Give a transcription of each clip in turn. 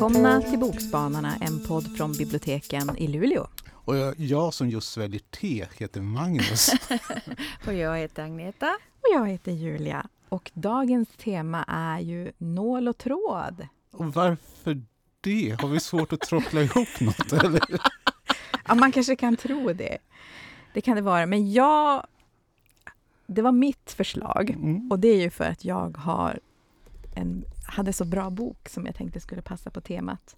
Välkomna till Bokspanarna, en podd från biblioteken i Luleå. Och jag, jag som just sväljer te heter Magnus. och jag heter Agneta. Och jag heter Julia. Och dagens tema är ju nål och tråd. Och varför det? Har vi svårt att tråckla ihop något eller? ja, man kanske kan tro det. Det kan det vara. Men jag... Det var mitt förslag. Mm. Och det är ju för att jag har en, hade så bra bok som jag tänkte skulle passa på temat.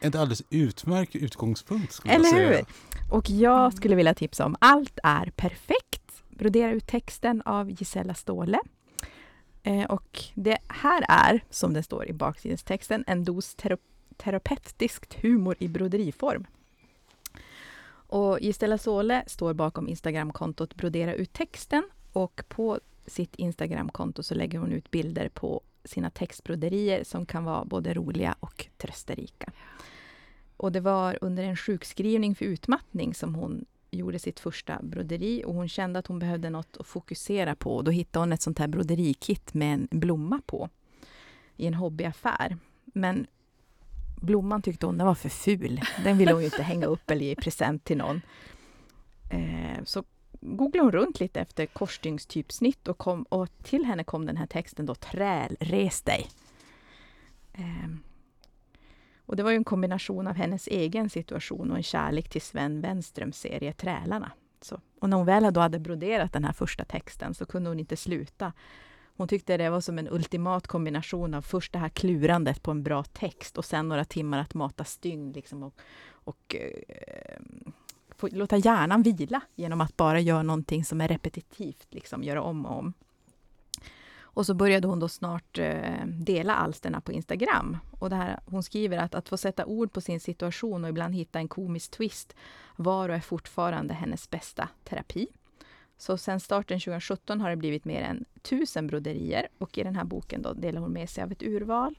En alldeles utmärkt utgångspunkt. Eller hur? Säga. Och jag skulle vilja tipsa om Allt är perfekt. Brodera ut texten av Gisella Ståhle. Eh, och det här är, som det står i baksidestexten, en dos tera terapeutiskt humor i broderiform. Och Gisela Ståhle står bakom Instagramkontot Brodera ut texten och på sitt Instagramkonto så lägger hon ut bilder på sina textbroderier som kan vara både roliga och trösterika. Och det var under en sjukskrivning för utmattning som hon gjorde sitt första broderi och hon kände att hon behövde något att fokusera på. Då hittade hon ett sånt här broderikit med en blomma på i en hobbyaffär. Men blomman tyckte hon den var för ful. Den ville hon ju inte hänga upp eller ge present till någon. Eh, så googlade hon runt lite efter korsstygnstypsnitt och, kom, och till henne kom den här texten då, Träl, res dig. Um, och det var ju en kombination av hennes egen situation och en kärlek till Sven Wenströms serie Trälarna. Så, och när hon väl då hade broderat den här första texten så kunde hon inte sluta. Hon tyckte det var som en ultimat kombination av först det här klurandet på en bra text och sen några timmar att mata stygn liksom och, och eh, få låta hjärnan vila genom att bara göra någonting som är repetitivt, liksom göra om och om. Och så började hon då snart eh, dela alsterna på Instagram. Och det här, hon skriver att att få sätta ord på sin situation och ibland hitta en komisk twist var och är fortfarande hennes bästa terapi. Så sen starten 2017 har det blivit mer än tusen broderier och i den här boken då delar hon med sig av ett urval.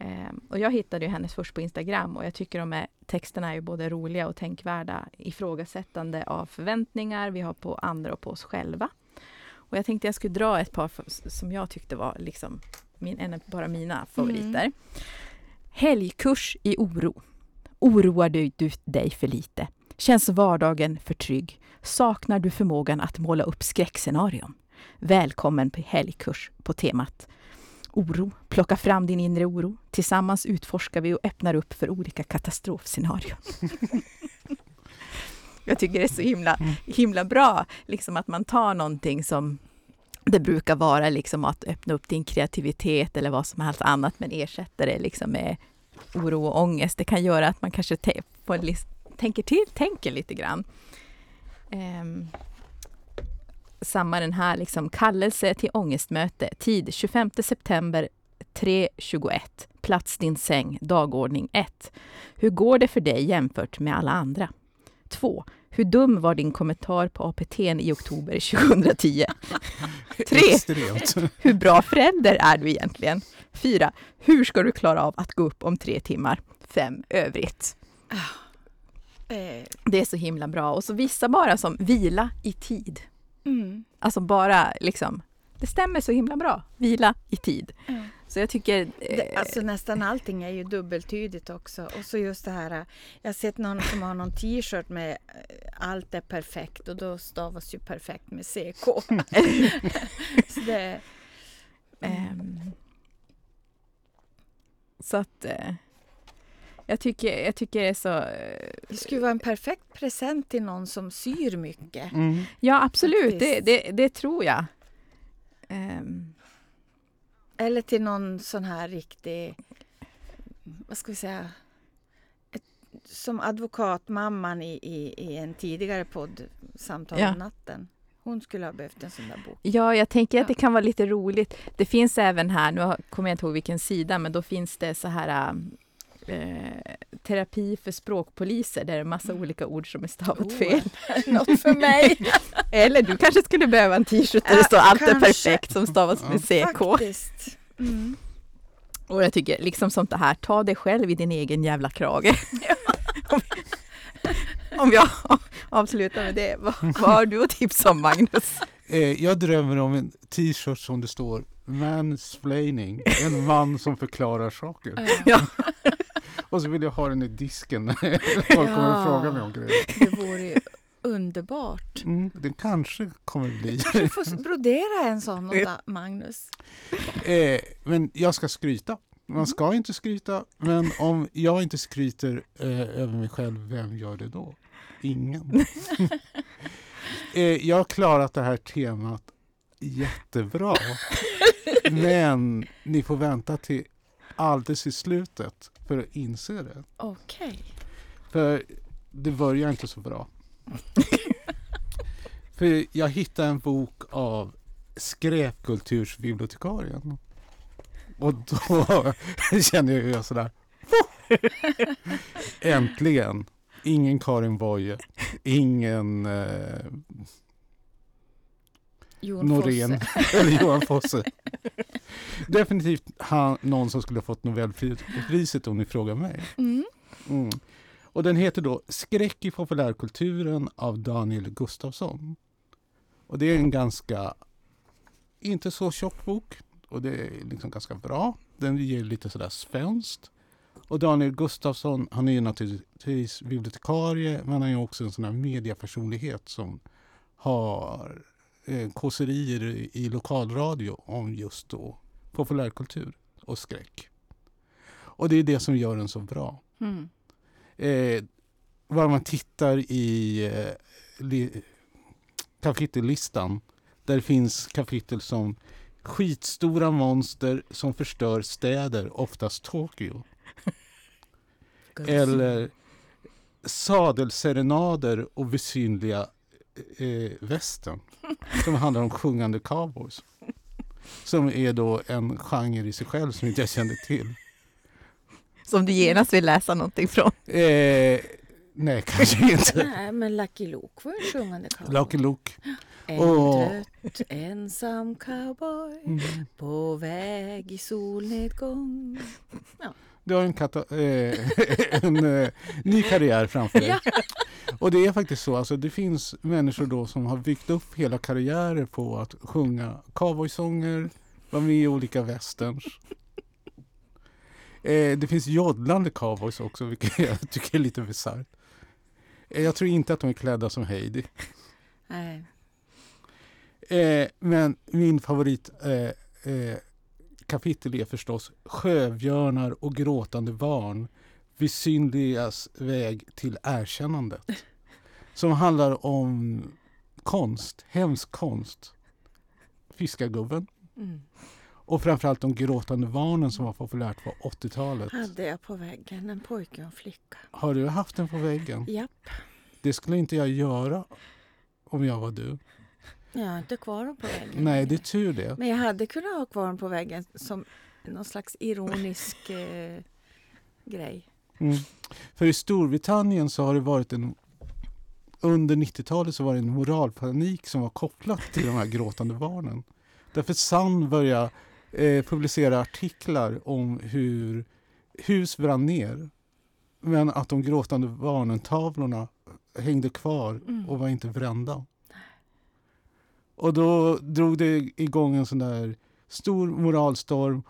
Um, och jag hittade ju hennes först på Instagram och jag tycker de är, texterna är både roliga och tänkvärda, ifrågasättande av förväntningar vi har på andra och på oss själva. Och jag tänkte jag skulle dra ett par som jag tyckte var liksom min, bara mina favoriter. Mm. Helgkurs i oro. Oroar du, du dig för lite? Känns vardagen för trygg? Saknar du förmågan att måla upp skräckscenarion? Välkommen på helgkurs på temat oro. Plocka fram din inre oro. Tillsammans utforskar vi och öppnar upp för olika katastrofscenarion. Jag tycker det är så himla, himla bra, liksom att man tar någonting som det brukar vara liksom att öppna upp din kreativitet eller vad som helst annat, men ersätter det liksom med oro och ångest. Det kan göra att man kanske tänker till, tänker lite grann. Um, samma den här liksom, kallelse till ångestmöte. Tid 25 september 3.21. Plats din säng, dagordning 1. Hur går det för dig jämfört med alla andra? 2. Hur dum var din kommentar på APT i oktober 2010? 3. Hur bra förälder är du egentligen? 4. Hur ska du klara av att gå upp om tre timmar? 5. Övrigt. Ah, eh. Det är så himla bra. Och så vissa bara som vila i tid. Mm. Alltså bara liksom, det stämmer så himla bra. Vila i tid. Mm. Så jag tycker... Eh, det, alltså nästan allting är ju dubbeltydigt också. Och så just det här, jag har sett någon som har någon t-shirt med eh, allt är perfekt och då stavas ju perfekt med CK. så det... Um, så att... Uh, jag tycker, jag tycker det är så... Eh, det skulle vara en perfekt present till någon som syr mycket. Mm. Ja, absolut. Det, det, det, tror jag. Um. Eller till någon sån här riktig... Vad ska vi säga? Ett, som advokatmamman i, i, i en tidigare podd, Samtal ja. om natten. Hon skulle ha behövt en sån där bok. Ja, jag tänker att det kan vara lite roligt. Det finns även här, nu kommer jag inte ihåg vilken sida, men då finns det så här eh, terapi för språkpoliser där det är massa mm. olika ord som är stavat oh, fel. Något för mig! Eller du kanske skulle behöva en t-shirt där det står allt är perfekt som stavas med CK. Mm. Och jag tycker, liksom sånt här, ta dig själv i din egen jävla krage. om, om jag avslutar med det, vad, vad har du att tipsa om Magnus? Eh, jag drömmer om en t-shirt som det står Mansplaining, en man som förklarar saker. Ja. Och så vill jag ha den i disken när folk kommer Ja. och frågar mig om grejer. Det vore ju underbart. Mm, det kanske kommer bli. Du får brodera en sån åt Magnus. Eh, men jag ska skryta. Man ska inte skryta, men om jag inte skryter eh, över mig själv, vem gör det då? Ingen. eh, jag har klarat det här temat jättebra. Men ni får vänta till alldeles i slutet för att inse det. Okej. För det börjar inte så bra. för jag hittade en bok av skräpkultursbibliotekarien. Och då kände jag ju sådär. Äntligen! Ingen Karin Boye, ingen eh, Jon Norén Fosse. eller Johan Fosse. Definitivt han, någon som skulle ha fått Nobelpriset om ni frågar mig. Mm. Mm. Och den heter då Skräck i populärkulturen av Daniel Gustafsson. Och det är en ganska, inte så tjock bok och det är liksom ganska bra. Den ger lite sådär svenskt. Och Daniel Gustafsson, han är ju naturligtvis bibliotekarie men han är också en sån här mediapersonlighet som har eh, kåserier i, i lokalradio om just då populärkultur och skräck. Och det är det som gör den så bra Mm. eh, bara man tittar i eh, li, kapitellistan där finns kapitel som skitstora monster som förstör städer, oftast Tokyo. Eller sadelserenader och besynliga eh, västern som handlar om sjungande cowboys. Som är då en genre i sig själv som inte jag kände till. Som du genast vill läsa någonting från. Eh, nej, kanske inte. Nej, men Lucky Luke var en sjungande cowboy. Lucky Luke. En Åh. trött ensam cowboy Mm. på väg i solnedgång. Du har en, eh, en eh, ny karriär framför dig. Ja. Och det är faktiskt så, alltså, det finns människor då som har byggt upp hela karriärer på att sjunga cowboysånger, vara med i olika westerns. Eh, det finns joddlande cowboys också, vilket jag tycker är lite bisarrt. Eh, jag tror inte att de är klädda som Heidi. Nej. Eh, men min favorit eh, kapitel är förstås Sjöbjörnar och gråtande barn vid syndigas väg till erkännandet. Som handlar om konst, hemsk konst. Fiskargubben Mm. och framförallt de gråtande barnen som var populärt på 80-talet. Hade jag på väggen en pojke och en flicka. Har du haft den på väggen? Japp. Det skulle inte jag göra om jag var du. Jag har inte kvar dem på väggen. Nej, det är tur det. Men jag hade kunnat ha kvar dem på väggen som någon slags ironisk eh, grej. Mm. För i Storbritannien så har det varit en under 90-talet så var det en moralpanik som var kopplat till de här gråtande barnen. Därför Sun började eh, publicera artiklar om hur hus brann ner men att de gråtande barnen-tavlorna hängde kvar Mm. och var inte brända. Och då drog det igång en sån där stor moralstorm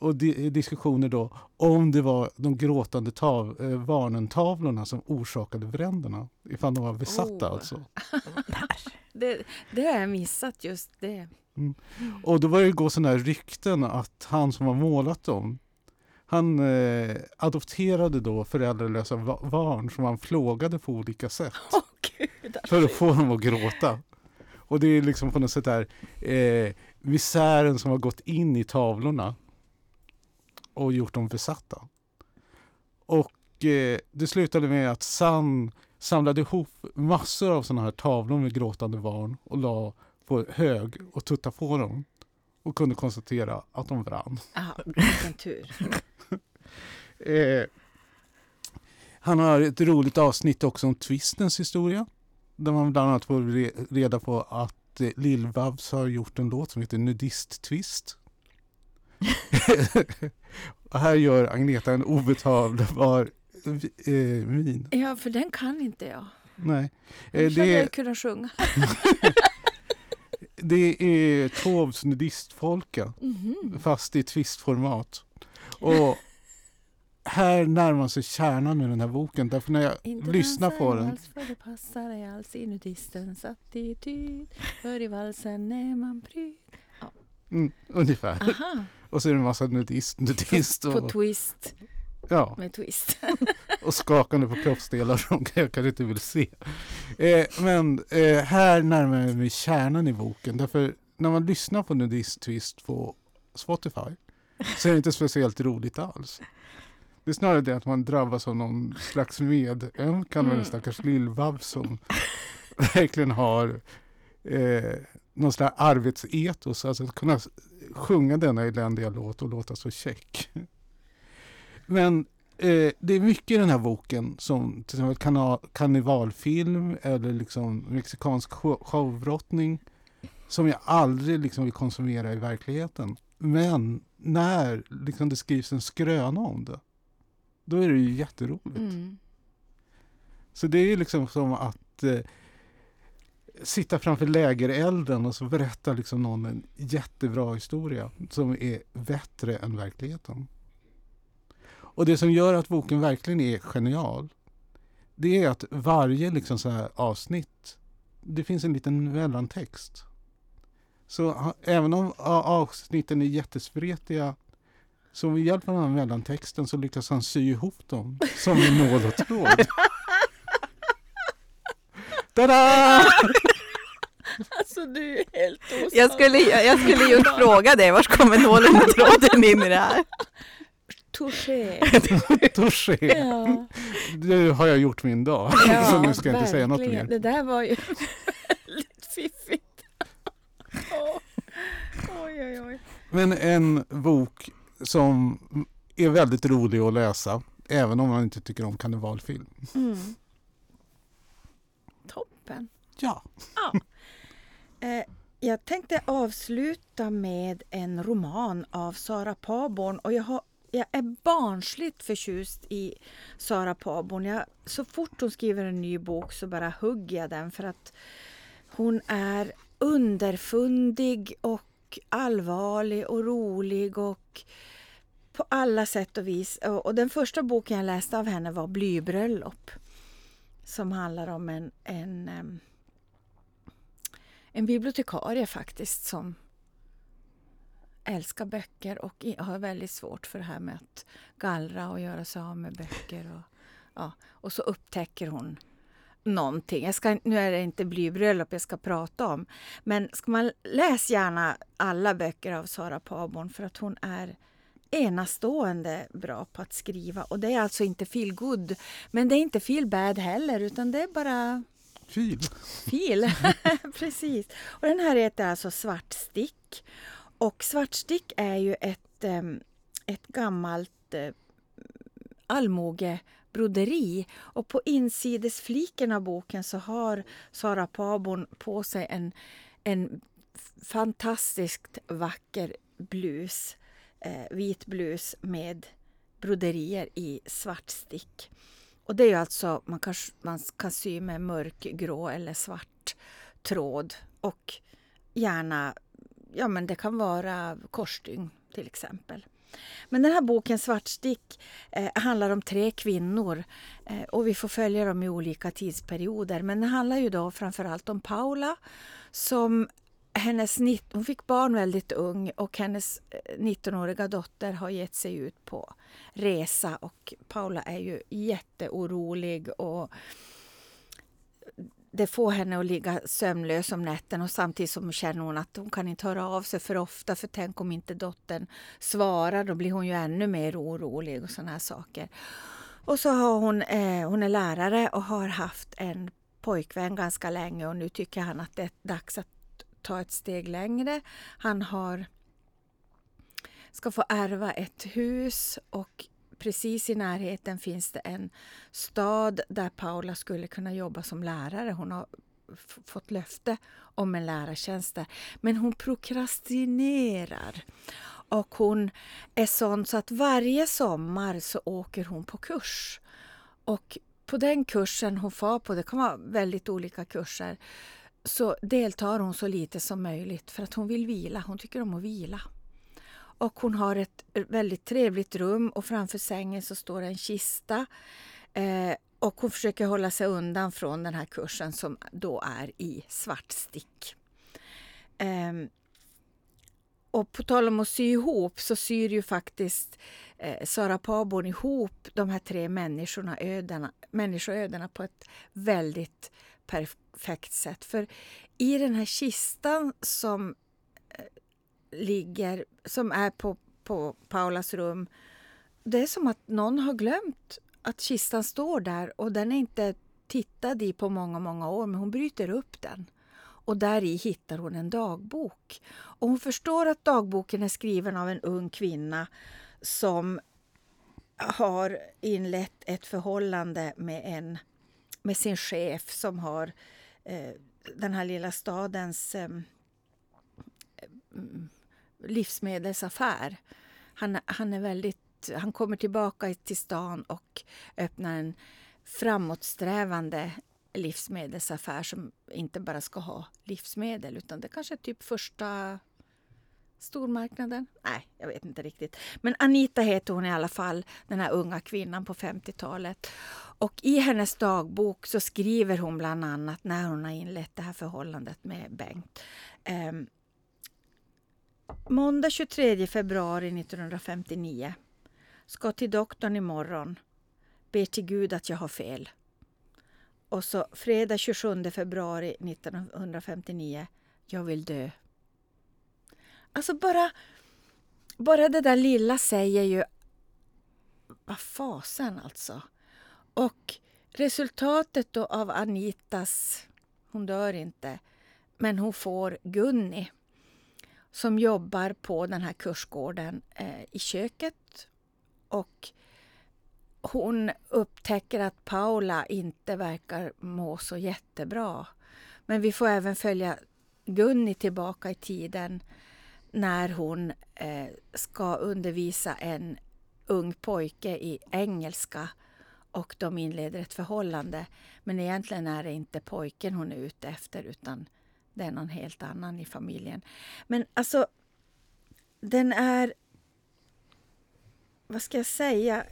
och di diskussioner då om det var de gråtande tav eh, barnen-tavlorna som orsakade bränderna. Ifall de var besatta Oh. alltså. Det, det har jag missat just det. Och då började det gå sådana här rykten att han som har målat dem han eh, adopterade då föräldralösa va- barn som han plågade på olika sätt Åh gud. för att få dem att gråta. Och det är liksom på något sätt där eh, misären som har gått in i tavlorna och gjort dem besatta. Och eh, det slutade med att Sun samlade ihop massor av sådana här tavlor med gråtande barn och la på hög och tuttade på dem och kunde konstatera att de brann. Ja, vilken tur. Eh, han har ett roligt avsnitt också om Twistens historia. Där man bland annat får re- reda på att eh, Lill-Babs har gjort en låt som heter Nudist-twist. Och här gör Agneta en obetalbar eh, min. Ja, för den kan inte jag. Nej. Eh, hade det, jag kunnat sjunga. det är Taubes nudistfolka Mhm. fast i twistformat. Och här närmar sig kärnan med den här boken. Därför när jag Inte lyssnar på en den. vals för det passar ej alls i nudistens attityd. För i valsen är man pryd. Mm, ungefär. Aha, Och så är det en massa nudist, nudist på och, twist ja, med twist. och skakande på kroppsdelar som jag kanske inte vill se. Eh, men eh, här närmar jag mig kärnan i boken. Därför när man lyssnar på Nudist Twist på Spotify så är det inte speciellt roligt alls. Det är snarare det att man drabbas av någon slags medömkan med Mm. en stackars lillvabb som verkligen har eh, någon slags arbetsetos. Alltså att kunna sjunga denna eländiga låt och låta så check. Men eh, det är mycket i den här boken som till exempel karnevalfilm eller liksom mexikansk show- showbrottning som jag aldrig liksom vill konsumera i verkligheten. Men när liksom det skrivs en skröna om det, då är det ju jätteroligt. Mm. Så det är liksom som att eh, sitta framför lägerelden och så berättar liksom någon en jättebra historia som är bättre än verkligheten. Och det som gör att boken verkligen är genial, det är att varje liksom så här avsnitt, det finns en liten mellantext. Så även om avsnitten är jättespretiga så med hjälp av den här mellantexten så lyckas han sy ihop dem som en nål och tråd. Tada! Alltså du är helt osams. Jag skulle, jag skulle just fråga dig, var kommer nålen och tråden in i det här? Touché. Touché! Ja. Nu har jag gjort min dag. så nu ska jag inte säga något mer. Det där var ju väldigt fiffigt. Åh. Oj, oj, oj. Men en bok som är väldigt rolig att läsa. Även om man inte tycker om karnevalfilm. Mm. Toppen. Ja. Eh, jag tänkte avsluta med en roman av Sara Paborn och jag, har, jag är barnsligt förtjust i Sara Paborn. Jag, så fort hon skriver en ny bok så bara hugger jag den för att hon är underfundig och allvarlig och rolig och på alla sätt och vis. Och och den första boken jag läste av henne var Blybröllop som handlar om en, en en bibliotekarie faktiskt som älskar böcker och har väldigt svårt för det här med att gallra och göra sig av med böcker. Och, ja, och så upptäcker hon någonting. Jag ska, nu är det inte blybröllop jag ska prata om. Men ska man läs gärna alla böcker av Sara Paborn för att hon är enastående bra på att skriva. Och det är alltså inte feel good men det är inte feel bad heller utan det är bara Fil. Fil, precis. Och den här heter alltså Svartstick. Och svartstick är ju ett, em, ett gammalt eh, broderi Och på insidesfliken av boken så har Sara Paborn på sig en, en fantastiskt vacker blus, eh, vit blus med broderier i svart stick. Och det är ju alltså, man kan, man kan sy med mörkgrå eller svart tråd och gärna, ja men det kan vara korsstygn till exempel. Men den här boken Svartstick eh, handlar om tre kvinnor eh, och vi får följa dem i olika tidsperioder. Men den handlar ju då framförallt om Paula som hennes, nitt- hon fick barn väldigt ung och hennes eh, 19-åriga dotter har gett sig ut på resa och Paula är ju jätteorolig och det får henne att ligga sömnlös om nätten och samtidigt som känner hon att hon kan inte höra av sig för ofta för tänk om inte dottern svarar då blir hon ju ännu mer orolig och sådana här saker. Och så har hon, eh, hon är lärare och har haft en pojkvän ganska länge och nu tycker han att det är dags att ta ett steg längre. Han har ska få ärva ett hus och precis i närheten finns det en stad där Paula skulle kunna jobba som lärare. Hon har fått löfte om en lärartjänst där. Men hon prokrastinerar. Och hon är sån så att varje sommar så åker hon på kurs. Och på den kursen hon far på, det kan vara väldigt olika kurser, så deltar hon så lite som möjligt för att hon vill vila. Hon tycker om att vila. Och hon har ett väldigt trevligt rum och framför sängen så står en kista. Eh, och hon försöker hålla sig undan från den här kursen som då är i svartstick. Eh, och på tal om att sy ihop så syr ju faktiskt eh, Sara Paborn ihop de här tre människorna, ödena, människoödena på ett väldigt perfekt sätt. För i den här kistan som eh, ligger, som är på, på Paulas rum, det är som att någon har glömt att kistan står där och den är inte tittad i på många, många år, men hon bryter upp den. Och där i hittar hon en dagbok. Och hon förstår att dagboken är skriven av en ung kvinna som har inlett ett förhållande med, en, med sin chef som har eh, den här lilla stadens eh, livsmedelsaffär. Han, han, är väldigt, han kommer tillbaka till stan och öppnar en framåtsträvande livsmedelsaffär som inte bara ska ha livsmedel utan det kanske är typ första stormarknaden. Nej, jag vet inte riktigt. Men Anita heter hon i alla fall, den här unga kvinnan på 50-talet. Och i hennes dagbok så skriver hon bland annat när hon har inlett det här förhållandet med Bengt. Eh, måndag 23 februari 1959. Ska till doktorn imorgon. Ber till Gud att jag har fel. Och så fredag 27 februari 1959. Jag vill dö. Alltså bara, bara det där lilla säger ju... Vad fasen alltså. Och resultatet då av Anitas... Hon dör inte, men hon får Gunni som jobbar på den här kursgården eh, i köket. Och hon upptäcker att Paula inte verkar må så jättebra. Men vi får även följa Gunni tillbaka i tiden när hon eh, ska undervisa en ung pojke i engelska och de inleder ett förhållande. Men egentligen är det inte pojken hon är ute efter utan det är någon helt annan i familjen. Men alltså, den är vad ska jag säga?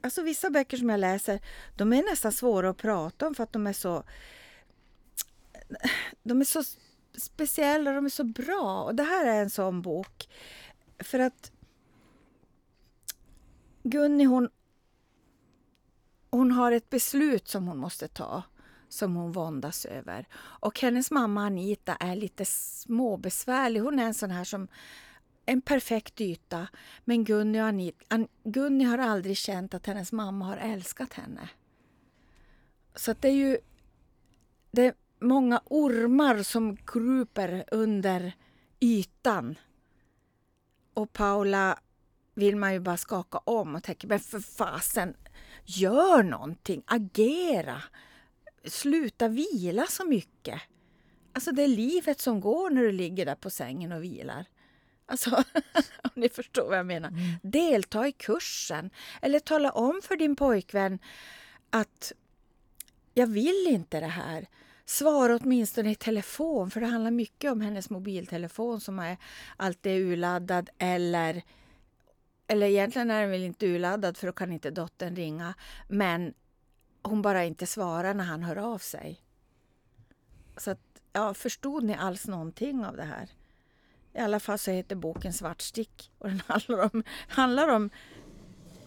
Alltså vissa böcker som jag läser, de är nästan svåra att prata om för att de är så... De är så speciella, de är så bra. Och det här är en sån bok. För att Gunni hon, hon har ett beslut som hon måste ta som hon våndas över. Och hennes mamma Anita är lite småbesvärlig. Hon är en sån här som en perfekt yta. Men Gunny och Anita, An, har aldrig känt att hennes mamma har älskat henne. Så det är ju det är många ormar som kryper under ytan. Och Paula vill man ju bara skaka om och tänka, men för fasen, gör någonting, agera. Sluta vila så mycket. Alltså det är livet som går när du ligger där på sängen och vilar. Alltså, om ni förstår vad jag menar. Mm. Delta i kursen. Eller tala om för din pojkvän att jag vill inte det här. Svara åtminstone i telefon, för det handlar mycket om hennes mobiltelefon som är alltid urladdad eller eller egentligen är den väl inte urladdad för då kan inte dottern ringa. Men hon bara inte svarar när han hör av sig. Så att, ja, förstod ni alls någonting av det här? I alla fall så heter boken Svartstick och den handlar om, handlar om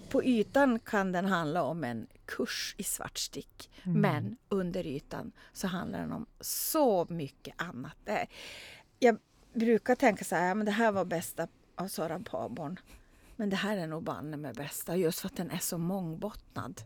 på ytan kan den handla om en kurs i svartstick. Mm. Men under ytan så handlar den om så mycket annat. Jag brukar tänka så här, men det här var bästa av Soran Paborn. Men det här är nog banne med bästa just för att den är så mångbottnad.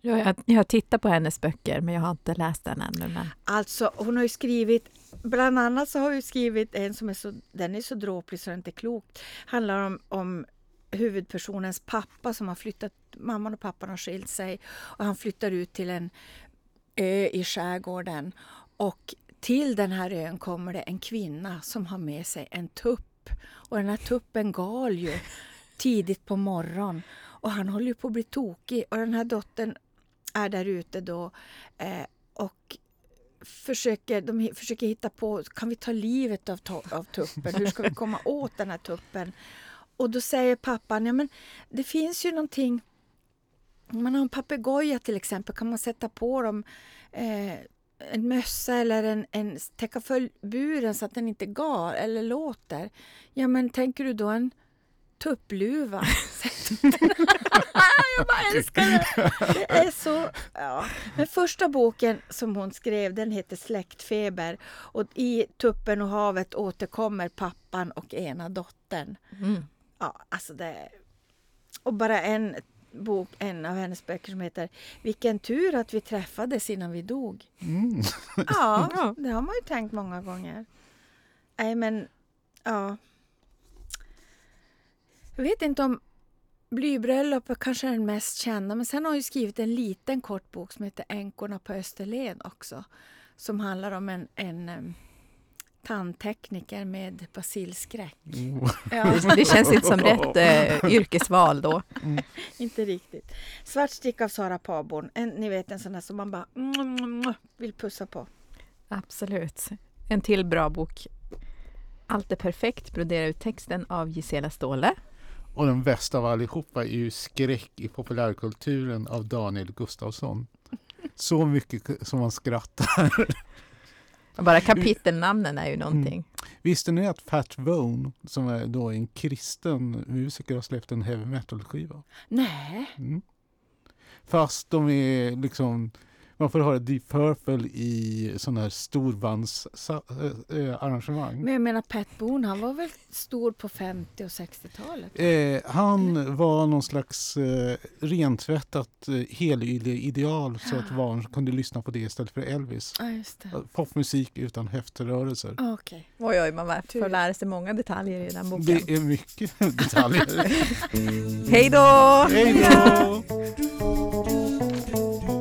Jag, jag har tittat på hennes böcker men jag har inte läst den ännu. Men... Alltså hon har ju skrivit Bland annat så har hon skrivit en som är så, den är så dråplig så det är inte klokt. Handlar om, om huvudpersonens pappa som har flyttat, mamman och pappan har skilt sig och han flyttar ut till en ö i skärgården. Och till den här ön kommer det en kvinna som har med sig en tupp. Och den här tuppen gal ju tidigt på morgonen. Och han håller ju på att bli tokig och den här dottern är där ute då eh, och försöker, de försöker hitta på, kan vi ta livet av, av tuppen? Hur ska vi komma åt den här tuppen? Och då säger pappan, ja men det finns ju någonting, om man har en papegoja till exempel, kan man sätta på dem eh, en mössa eller en, en täcka för buren så att den inte gar eller låter. Ja men tänker du då en tuppluva? jag bara älskar det! Det är så... Ja. Men första boken som hon skrev den heter Släktfeber och i Tuppen och havet återkommer pappan och ena dottern. Mm. Ja, alltså det... Och bara en bok, en av hennes böcker som heter Vilken tur att vi träffades innan vi dog. Mm. Ja, Ja. det har man ju tänkt många gånger. Nej, men ja. Jag vet inte om Blybröllop är kanske den mest kända, men sen har hon ju skrivit en liten kort bok som heter Änkorna på Österlen också. Som handlar om en, en tandtekniker med basilskräck. Mm. Ja, Det, känns inte som rätt eh, yrkesval då. inte riktigt. Svart stick av Sara Paborn. En, ni vet en sån där som man bara mm, vill pussa på. Absolut. En till bra bok. Allt är perfekt, brodera ut texten av Gisela Ståhle. Och den bästa av allihopa är ju Skräck i populärkulturen av Daniel Gustafsson. Så mycket som man skrattar. Bara kapitelnamnen är ju någonting. Visste ni att Pat Vone, som är då en kristen musiker, har släppt en heavy metal-skiva? Nej, Mm. Fast de är liksom... Man får höra Deep Purple i sådana här storbandsarrangemang. men jag menar Pat Boone, han var väl stor på 50 och 60-talet? Eh, han var någon slags eh, rentvättat eh, helylle-ideal så att barn kunde lyssna på det istället för Elvis. Det. Popmusik utan höftrörelser. Okej. Oj, oj, man får lära sig många detaljer i den boken. Det är mycket detaljer. Hej då! Hej då!